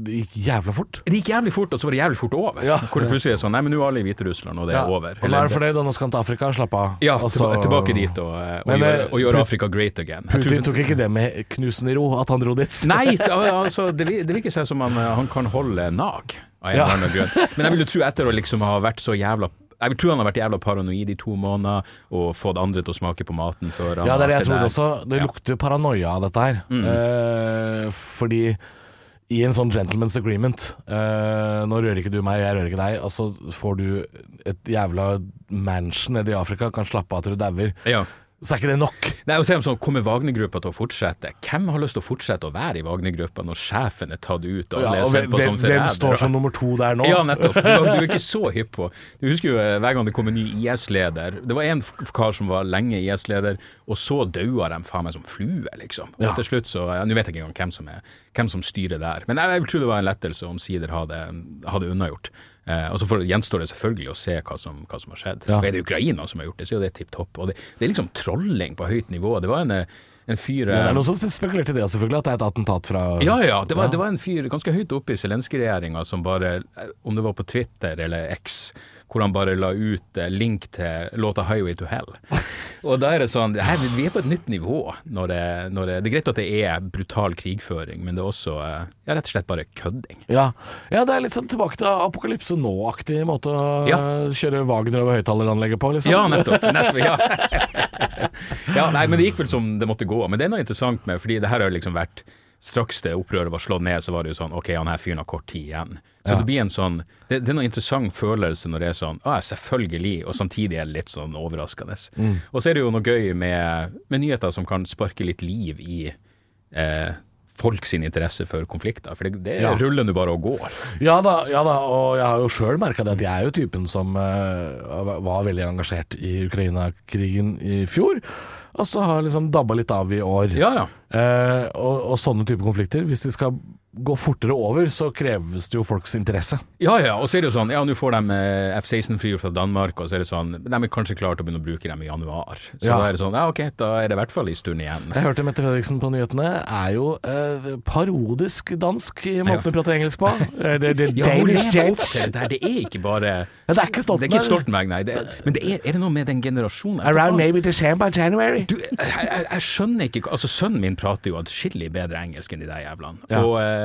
Det gikk jævla fort. Det gikk jævlig fort, og så var det jævlig fort over. Ja. Hvor det plutselig er sånn Nei, men nå er alle i Hviterussland, og det Ja, er over. Og nå er det fornøyd, og nå skal han til Afrika. Slapp av. Ja, altså, tilbake dit og, og, Men, gjøre, eh, og gjøre Afrika great again. Putin tok ikke det med knusende ro, at han dro dit. Nei, altså, det, det virker seg som han, eh, han kan holde nag, Ja. Men jeg vil jo tro etter å liksom ha vært så jævla Jeg vil tro han har vært jævla paranoid i to måneder og fått andre til å smake på maten før han Ja, det er det jeg tror også. Det lukter paranoia av dette her. Mm. Eh, fordi i en sånn gentleman's agreement eh, Nå rører ikke du meg, jeg rører ikke deg. Og så får du et jævla mansion nede i Afrika, kan slappe av til du dauer. Ja. Så er ikke det nok. Nei, og se om sånn, Kommer Wagner-gruppa til å fortsette? Hvem har lyst til å fortsette å være i Wagner-gruppa når sjefen er tatt ut og Ja, og hvem, på som hvem, står som nummer to der nå? Ja, nettopp. Du, du er ikke så hypp på Du husker jo eh, hver gang det kom en ny IS-leder. Det var en kar som var lenge IS-leder, og så daua de faen meg som flue, liksom. Og Ja. til slutt så ja, Nå vet jeg ikke engang hvem som, er, hvem som styrer der. Men jeg, jeg tror det var en lettelse om Sider hadde, hadde unnagjort. Eh, og så gjenstår det selvfølgelig å se hva som, hva som har skjedd. Ja. Og er det Ukraina som har gjort det, så er jo det tipp topp. Og det, det er liksom trolling på høyt nivå. Det var en, eh, en fyr Ja, det eh, er noen som spekulerte i det, selvfølgelig, at det er et attentat fra ja, ja. Det var, Ja. det var en fyr ganske høyt oppe i Zelenskyj-regjeringa som bare, eh, om det var på Twitter eller X, hvor han bare la ut eh, link til låta 'Highway to Hell'. Og da er det sånn her, Vi er på et nytt nivå. Når det, når det, det er greit at det er brutal krigføring, men det er også eh, ja, rett og slett bare kødding. Ja. ja, det er litt sånn tilbake til Apokalypse nå-aktig måte å Ja. kjøre Wagner over høyttaleranlegget på, liksom. Ja, nettopp. nettopp ja. [LAUGHS] ja, nei, men det gikk vel som det måtte gå. Men det er noe interessant med, fordi det her har liksom vært Straks det opprøret var slått ned, så var det jo sånn OK, han her fyren har kort tid igjen. Så det blir en sånn det, det er noen interessant følelse når det er sånn Å, selvfølgelig, og samtidig er det litt sånn overraskende. Og så er det jo noe gøy med, med nyheter som kan sparke litt liv i eh, folk sin interesse for konflikter. For det, det Ja. ruller nå bare og går. Ja da, ja da, og jeg har jo sjøl merka det at jeg er jo typen som uh, var veldig engasjert i Ukraina-krigen i fjor. Og så har liksom dabba litt av i år. Ja, ja. Eh, og, og sånne type konflikter, hvis de skal gå fortere over, så kreves det jo folks interesse. Ja, ja, og så er det jo sånn, ja, nå får de eh, F-16-flyr fra Danmark, og så er det sånn, de er kanskje klare til å begynne å bruke dem i januar. Så Ja. da er det sånn, ja ok, da er det i hvert fall en stund igjen. Jeg hørte Mette Fredriksen på nyhetene er jo eh, parodisk dansk i måten hun prater engelsk på. Det, det, [LAUGHS] Ja, det. Det er ikke bare Ja, det er ikke Det er ikke Stoltenberg, nei. Det er, men det er, er det noe med den generasjonen? Around maybe December, January. Du, jeg, jeg, jeg skjønner ikke Altså, sønnen min prater jo atskillig bedre engelsk enn de der jævlene. Ja. Og eh,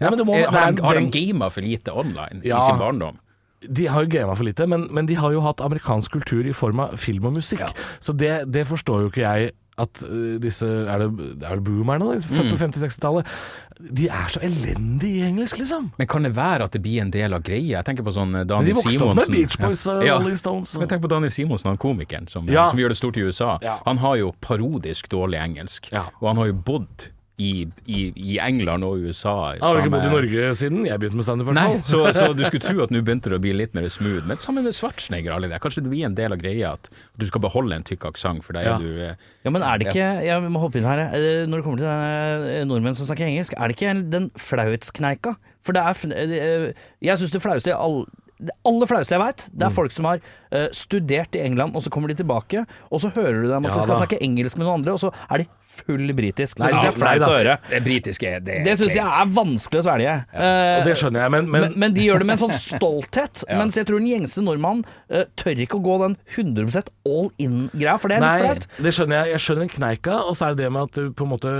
Ja, men det må- har, er- de, har de gama for lite online Ja. i sin barndom? De har jo gama for lite, men, men de har jo hatt amerikansk kultur i form av film og musikk. Ja. Så det, det forstår jo ikke jeg at uh, disse Er det, er det boomerne? Født på 50-60-tallet. De er så elendige i engelsk, liksom. Men kan det være at det blir en del av greia? Jeg tenker på sånn Daniel Simonsen. De vokste opp med Simonsen. Beach Boys og Ja. Rolling Stones. Men tenk på Daniel Simonsen, han komikeren som, Ja. som gjør det stort i USA. Ja. Han har jo parodisk dårlig engelsk, og han har jo bodd i, i, i England og USA. Jeg har ikke bodd i Norge siden jeg begynte med standup, så, [LAUGHS] så du skulle tro at nå begynte det å bli litt mer smooth. Men sammen med Schwarzenegger og alle det, kanskje det blir en del av greia at du skal beholde en tykk aksent, for da er Ja. du eh, Ja, men er det ikke Jeg må hoppe inn her. eh, Når det kommer til eh, nordmenn som snakker engelsk, er det ikke den flauhetskneika? For det er Jeg syns det flaueste i all, det aller flaueste jeg veit, det er Mm. folk som har uh, studert i England, og så kommer de tilbake, og så hører du dem at Ja de skal da. snakke engelsk med noen andre, og så er de full britisk. Nei, Det syns jeg er flaut å høre. Det britiske det, Det syns jeg er vanskelig å svelge. Eh, Og det skjønner jeg, men, men, men, men de gjør det med en sånn [LAUGHS] stolthet. Ja. Mens jeg tror den gjengse nordmann uh, tør ikke å gå den 100% all in-greia, for det er litt flaut. det skjønner jeg. Jeg skjønner den kneika, og så er det det med at du på en måte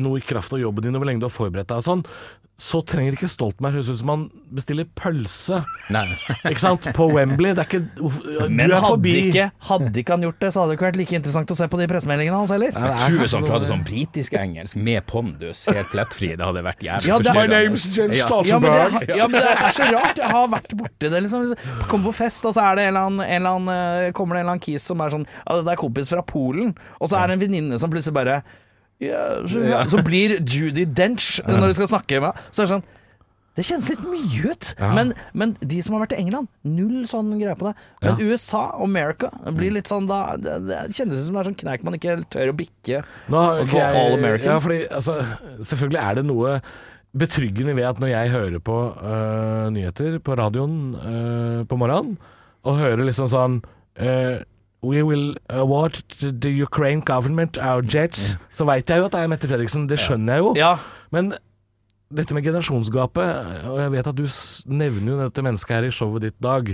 noe i kraft av jobben din og hvor lenge du har forberedt deg og sånn, så trenger ikke Stoltenberg høres ut som han bestiller pølse, Nei. ikke sant, på Wembley. Det er ikke Du Men er hadde forbi ikke, hadde ikke han gjort det, så hadde det ikke vært like interessant å se på de pressemeldingene hans heller. Er Jeg tror hvis han hadde prater sånn britisk engelsk med pondus, helt plettfri, det hadde vært jævlig Ja, det er- My name's Jens Ja. Ja men, Stoltenberg. det, ja, men det er så rart. Jeg har vært borti det. Liksom. Kommer på fest, og så er det en eller annen, en eller annen, eh, kommer det en eller annen kis som er sånn ja, Det er kompis fra Polen. Og så er det en venninne som plutselig bare ja, så, ja. Så blir Judy Dench når du skal snakke med Så er det sånn det kjennes litt mye ut, Ja. men, men de som har vært i England, null sånn greie på det. Men USA og America blir litt sånn da Det, det kjennes ut som det er sånn kneik man ikke helt tør å bikke. Nå jeg- all American. Ja, fordi, altså, selvfølgelig er det noe betryggende ved at når jeg hører på øh, nyheter på radioen øh, på morgenen, og hører liksom sånn øh, We will award the- the Ukraine government our jets. Så veit jeg jo at det er Mette Fredriksen, det skjønner jeg jo. Ja, Men dette med generasjonsgapet, og jeg vet at du nevner jo dette mennesket her i showet ditt, Dag.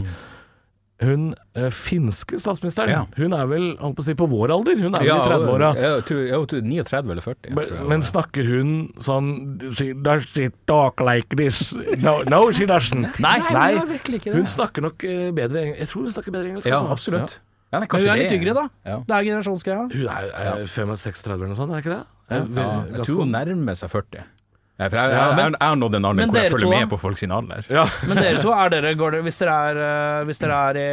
Hun øh, finske statsministeren, Ja. hun er vel holdt på å si på vår alder? Hun er vel i 30-åra? jeg tror- 39 eller 40. jeg Men, tror jeg. men snakker hun sånn she, Does she talk like this? No, no she doesn't. Nei, Nei. Hun snakker nok eh, bedre engelsk. Jeg tror hun snakker bedre engelsk. Ja, altså. absolutt. Ja, nei, Men hun er litt yngre, da. Ja. Det er generasjonsgreia. Hun er, er 35 eller noe sånt, er det ikke det? Ja, jeg tror hun nærmer seg 40. Ja, for jeg, jeg, jeg, jeg har nådd en alder hvor jeg følger to, med på folk sin alder. [LAUGHS] Men dere to, er dere, går dere, hvis, dere er, eh, hvis dere er i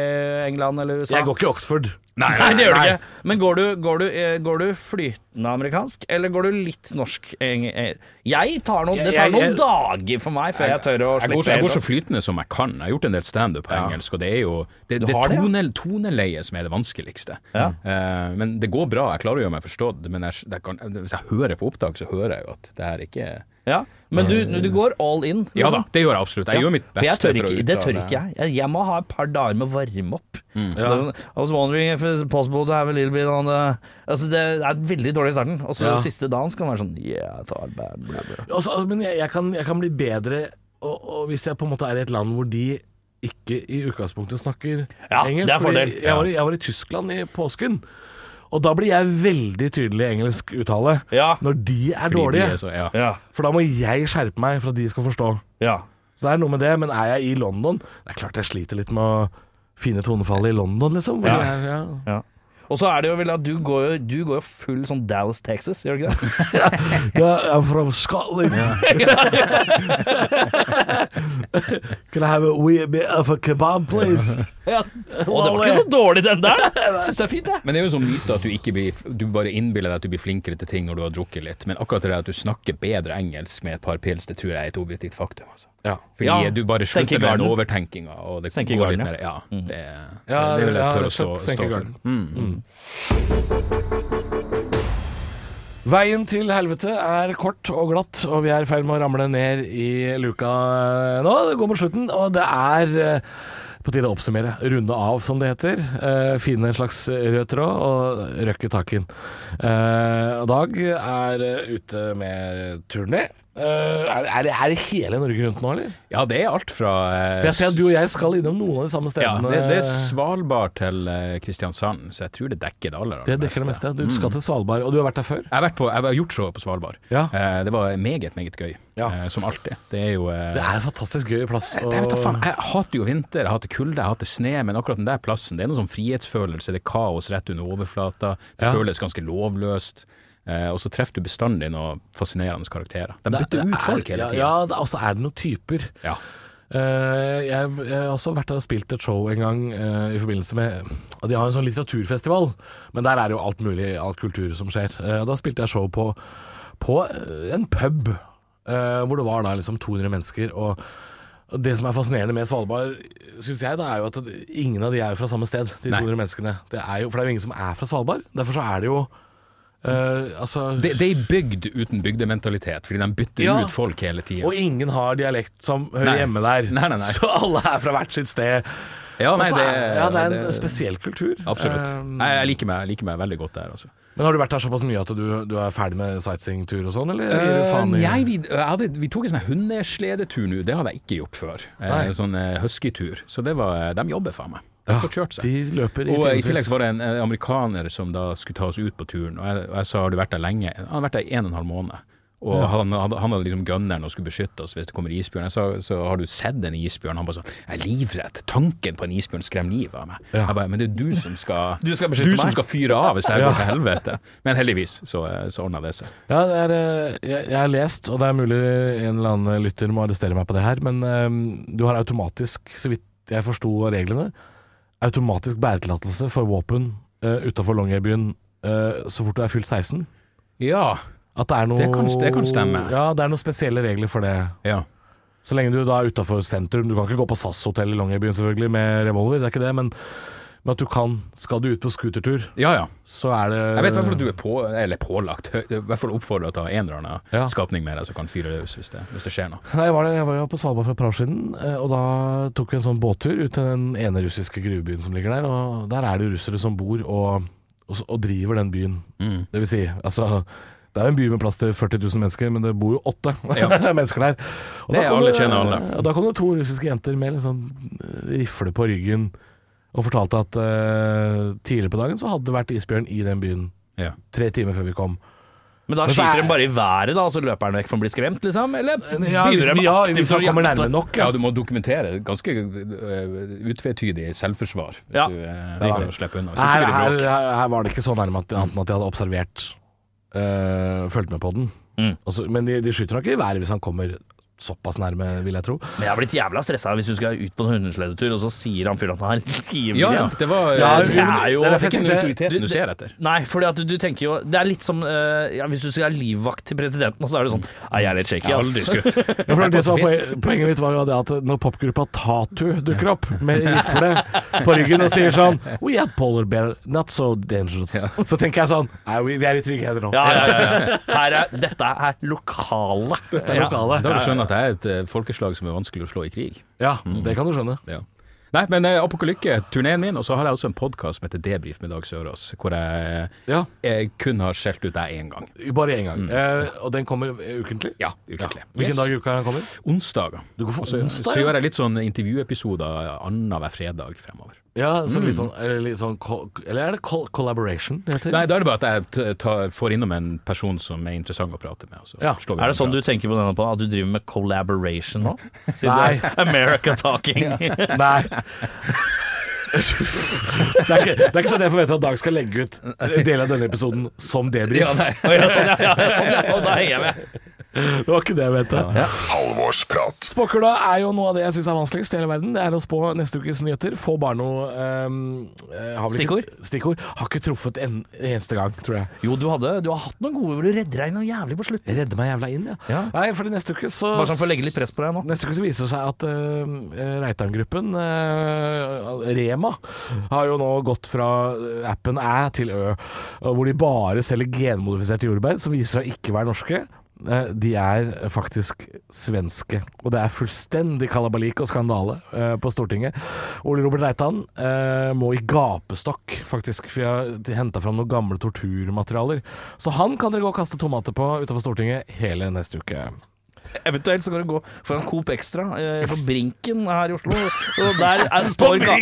England eller USA Jeg går ikke i Oxford. Nei, det gjør du ikke. Men går du, går, du, eh, går du flytende amerikansk, eller går du litt norsk? eh, Jeg tar noen, Det tar Jeg- jeg- noen dager for meg før jeg tør å Jeg går, jeg går så flytende som jeg kan. Jeg har gjort en del standup på engelsk, og det er jo det, det tonel, det, ja? toneleiet som er det vanskeligste. Ja. Uh, men det går bra, jeg klarer å gjøre meg forstått. Men jeg, det kan, hvis jeg hører på opptak, så hører jeg jo at det her ikke Ja. Men du, du går all in? Ja da, liksom? det gjør jeg absolutt. Jeg Ja, gjør mitt for jeg beste tør for å ikke, Det tør ikke jeg. jeg. Jeg må ha et par dager med å varme opp. Mm. Ja. sånn, I was wondering if it's possible to have a little bit on the Altså Det er veldig dårlig i starten, og så Ja. siste dagen skal man være sånn Yeah, I thought bad, blah, blah. Altså, men jeg, jeg, kan, jeg kan bli bedre og, og hvis jeg på en måte er i et land hvor de ikke i utgangspunktet snakker Ja, engelsk. det er fordel. Jeg, var, i- jeg var i Tyskland i påsken, og da blir jeg veldig tydelig i engelsk uttale Ja. når de er Fordi de dårlige. er så- ja. Ja. For da må jeg skjerpe meg for at de skal forstå. ja. Så det er noe med det, men er jeg i London Det er klart jeg sliter litt med å finne tonefallet i London, liksom. Hvor Ja. jeg- ja. Ja. Og så er det jo vel at du går jo, du går jo full sånn Dallas, Texas, gjør du ikke det? [LAUGHS] Yeah, I'm from Scotland. [LAUGHS] Can I have a wee bit of a kebab, please? ja. [LAUGHS] Og det var ikke så dårlig, den der. Syns det er fint, jeg. Men det er jo sånn myte at du ikke blir Du bare innbiller deg at du blir flinkere til ting når du har drukket litt. Men akkurat det at du snakker bedre engelsk med et par pils, det tror jeg er et objektivt faktum. Altså. Ja. Fordi Ja, du bare slutter med den garden. overtenkinga, og det Senke går litt mer Ja, det, Ja, det vil jeg tørre å stå, stå senke for. garden. Mm. Veien til helvete er kort og glatt, og vi er i ferd med å ramle ned i luka nå. Det går mot slutten, og det er eh, på tide å oppsummere. Runde av, som det heter. Eh, finne en slags rød tråd og røkke taken. Eh, Dag er eh, ute med turné. Eh, er, det- er det hele Norge rundt nå, eller? Ja, det er alt fra uh, For jeg ser at du og jeg skal innom noen av de samme Ja, stedene. det, det er Svalbard til uh, Kristiansand, så jeg tror det dekker det aller, aller Det dekker det meste. Du skal til Svalbard, og du har vært der før? Jeg har, vært på, jeg har gjort showet på Svalbard. Ja. Det var meget, meget gøy. Ja. Som alltid. Det er jo Det er en fantastisk gøy plass. jeg, vet da faen, jeg hater jo vinter, jeg hater kulde, jeg hater sne, men akkurat den der plassen, det er noe sånn frihetsfølelse, det er kaos rett under overflata, det Ja. føles ganske lovløst. Eh, og så treffer du bestandig noen fascinerende karakterer. De bytter ut folk hele tida. Ja, og så er det noen typer. Ja. Uh, jeg, jeg har også vært der og spilt et show en gang uh, i forbindelse med Og de har en sånn litteraturfestival, men der er det jo alt mulig, all kultur som skjer. Uh, da spilte jeg show på, på en pub hvor det var da liksom 200 mennesker. Og det som er fascinerende med Svalbard, syns jeg, da er jo at ingen av de er fra samme sted, de Nei. 200 menneskene. Det er jo, for det er jo ingen som er fra Svalbard. Derfor så er det jo eh, Altså Det, det er bygd uten bygdementalitet, fordi de bytter Ja. ut folk hele tida. Og ingen har dialekt som hører Nei. hjemme der. Nei, nei. Så alle er fra hvert sitt sted. Ja, nei, Og det, er, ja, det er en det- spesiell kultur. Absolutt. Um, jeg liker meg, jeg liker meg veldig godt der, altså. men har du vært der såpass mye at du, du er ferdig med sightseeingtur og sånn, eller? Uh, Eh, vi, jeg hadde, vi tok en sånn hundesledetur nå, det hadde jeg ikke gjort før. En sånn huskytur. Så det var, de jobber faen meg. De har kjørt seg. de løper i Og i tillegg var det en, amerikaner som da skulle ta oss ut på turen, og jeg, og jeg sa har du vært der lenge? Han hadde vært der i en og en halv måned. Og han, hadde, han hadde liksom gunneren og skulle beskytte oss hvis det kommer isbjørn. Jeg sa så har du sett en isbjørn? Han bare sånn jeg er livredd. Tanken på en isbjørn skremmer livet av meg. Ja. Jeg bare, men det er du som skal [LAUGHS] Du skal beskytte du som skal fyre av hvis det her Ja. går til helvete. Men heldigvis så, så ordna det seg. Ja, det er, eh, jeg, jeg har lest, og det er mulig en eller annen lytter må arrestere meg på det her, men um, du har automatisk, så vidt jeg forsto reglene, automatisk bæretillatelse for våpen uh, utafor Longyearbyen uh, så fort du er fylt 16. Ja. At det er noe Det kan- det kan stemme. Ja, det er noen spesielle regler for det. ja. Så lenge du da er utafor sentrum. Du kan ikke gå på SAS-hotell i Longyearbyen selvfølgelig med revolver, det er ikke det, men, men at du kan Skal du ut på scootertur, Ja, ja. så er det Jeg vet i hvert fall at du er på, eller pålagt, i hvert fall oppfordra til å ha en eller annen Ja. skapning med deg som kan fyre løs hvis det, hvis det skjer noe. Nei, jeg var, jeg var jo på Svalbard for et par år siden, eh, og da tok vi en sånn båttur ut til den ene russiske gruvebyen som ligger der. Og der er det jo russere som bor og, og, og driver den byen. Mm. Det vil si, altså det er jo en by med plass til 40 000 mennesker, men det bor jo åtte [LAUGHS] Ja. mennesker der. Og Det er alle kjenner alle. Og da kom det to russiske jenter med litt sånn eh, rifle på ryggen og fortalte at uh, tidligere på dagen så hadde det vært isbjørn i den byen Ja. tre timer før vi kom. Men da skyter er- de bare i været, da, og så løper han vekk for å bli skremt, liksom? Eller Ja, hvis, begynner de ja, aktivt hvis han kommer nærme nok, Ja, ja. du må dokumentere ganske uh, utvetydig selvforsvar hvis Ja. du uh, Ja. får unna. Her, her, her, var det ikke så nærme at, annet enn at de hadde observert uh, Fulgt med på den. Mm. Og men de, de skyter nok i været hvis han kommer såpass nærme, vil jeg tro. Men jeg har blitt jævla stressa hvis du skal ut på sånn hundesledetur, og så sier han fyren at han har livet [LAUGHS] Ja, ja, det var Ja, det det er jo det er ikke den autoriteten du- du ser etter. Nei, fordi at du, du tenker jo Det er litt som uh, ja, hvis du skal ha livvakt til presidenten, og så er det sånn Nei, jeg er litt shaky, har ass. [LAUGHS] poen- Poenget mitt var jo det at når popgruppa Tatu dukker opp med rifle på ryggen og sier sånn We had polar bear, not so dangerous. Så tenker jeg sånn Nei, vi vi er i trygge hender nå. Ja, ja, ja, ja. Her er, dette er lokale. Dette er lokale. Da vil du skjønne at det er et eh, folkeslag som er vanskelig å slå i krig. Ja, det kan du skjønne. Ja. Nei, men eh, Apokalykke, turneen min, og så har jeg også en podkast som heter Debrif med Dag Sørås, hvor jeg, Ja, jeg kun har skjelt ut deg én gang. Bare én gang. Eh, og den kommer ukentlig? Ja, ukentlig. Hvilken Yes. dag i uka den kommer? Onsdager. Du går for onsdag, så gjør jeg litt sånn intervjuepisoder annenhver fredag fremover. Ja, så litt sånn, eller, litt sånn co- Eller er det col collaboration det heter? Nei, da er det bare at jeg t- tar, får innom en person som er interessant å prate med. og Så Ja. slår vi Er det sånn du tenker på denne på, at du driver med collaboration nå? [LAUGHS] Siden Nei. det er America talking. [LAUGHS] Nei. det, er ikke, det er ikke sånn at jeg forventer at Dag skal legge ut en del av denne episoden som debrief. Ja, nei. Å, ja, sånn, ja, ja, sånn, ja. Og da henger jeg med. Det var ikke det jeg mente. Halvorsprat. Spåkula er jo noe av det jeg syns er vanskeligst i hele verden. Det er å spå neste ukes nyheter. Få bare noe ehm, eh, Stikkord? Stikkord. Har ikke truffet en eneste gang, tror jeg. Jo, du, hadde, du har hatt noen gode hvor du redder deg noe jævlig på slutt. Jeg redder meg jævla inn, ja. Ja. Nei, fordi neste uke så Bare sånn for å legge litt press på deg nå. Neste uke så viser det seg at uh, Reitan-gruppen, uh, Rema, har jo nå gått fra appen Æ til Ø, hvor de bare selger genmodifiserte jordbær, som viser seg ikke være norske. Eh, De er faktisk svenske, og det er fullstendig kalabalik og skandale eh, på Stortinget. Ole Robert Reitan eh, må i gapestokk, faktisk, for jeg har henta fram noen gamle torturmaterialer. Så han kan dere gå og kaste tomater på utenfor Stortinget hele neste uke. Eventuelt så kan du gå foran Coop Extra eh, på Brinken her i Oslo. Og der, er, står, ga,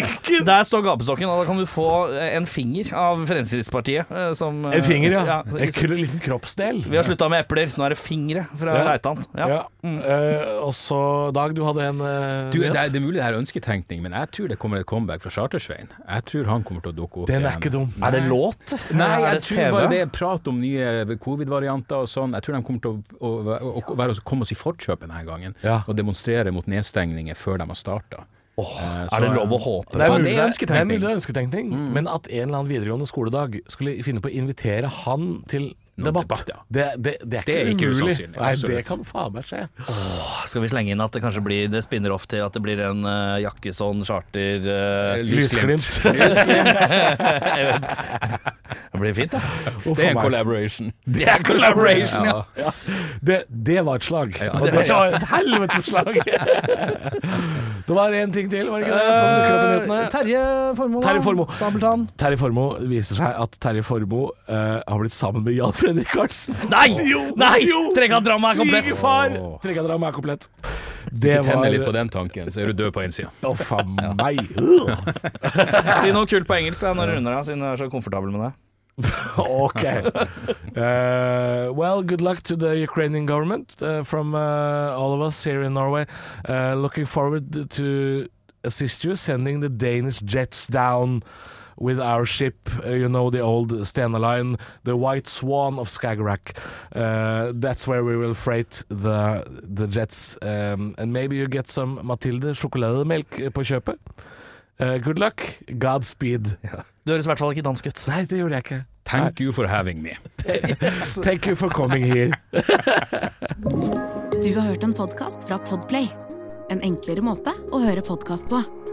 der står gapestokken, og da kan du få eh, en finger av Fremskrittspartiet. eh, Som, eh, En finger, ja. ja En kul liten kroppsdel. Vi har slutta med epler, nå er det fingre fra Ja. Reitan. Ja. Ja. Eh, og så, Dag, du hadde en uh, Du, det, er, det er mulig det er ønsketenkning, men jeg tror det kommer et comeback fra Chartersveien. Jeg tror han kommer til å dukke opp Den er igjen. ikke dum. Er det låt? Nei, jeg tror tror bare det er prat om nye covid-varianter og sånn. Jeg tror de kommer til å, å, å, å være, komme oss i forkjøpet denne gangen Ja. og demonstrere mot nedstengninger før de har starta. Er det lov å håpe? Det er, mulig, det er det er mulig ønsketenkning mm. men at en eller annen videregående skoledag skulle finne på å invitere han til debatt, debatt, ja. det, det, det er Det er ikke ikke umulig. Nei, det kan faen meg skje. Åh, Skal vi slenge inn at det kanskje blir Det spinner off til at det blir en uh, Jakkesson charter uh, Lysglimt. [LAUGHS] Det blir fint, da. Det er en collaboration. Det er collaboration, ja. Ja. Det, det var et slag. Det det var et helvetes slag. [LAUGHS] det var én ting til, var det ikke det? Som dukker opp i nyhetene. Eh, Terje Formoe. Terje Formoe. Sabeltann. Terje Formoe viser seg at Terje Formoe uh, har blitt sammen med Jan Fredrik Karlsen. Nei! Nei! Trekantdramaet er komplett. Svigerfar! Åh. Trekantdramaet er komplett. Det Ikke tenne litt på den tanken, så er du død på innsida. Å, faen meg. [LAUGHS] Si noe kult på engelsk når du runder av, siden du er så komfortabel med det. [LAUGHS] ok. Uh, well, good luck to the Ukrainian government uh, from uh, all of us here in Norway. Uh, looking forward to assist you, sending the Danish jets down with our ship, uh, you know, the old Stena Line, the White Swan of Skagerrak. Uh, that's where we will freight the, the jets. Um, and maybe you get some Mathilde sjokolademelk på kjøpet. Uh, good luck. Godspeed. [LAUGHS] Du høres i hvert fall ikke dansk ut. Nei, det gjorde jeg ikke. Thank you for having me. [LAUGHS] Thank you for coming here. [LAUGHS] Du har hørt en podkast fra Podplay. En enklere måte å høre podkast på.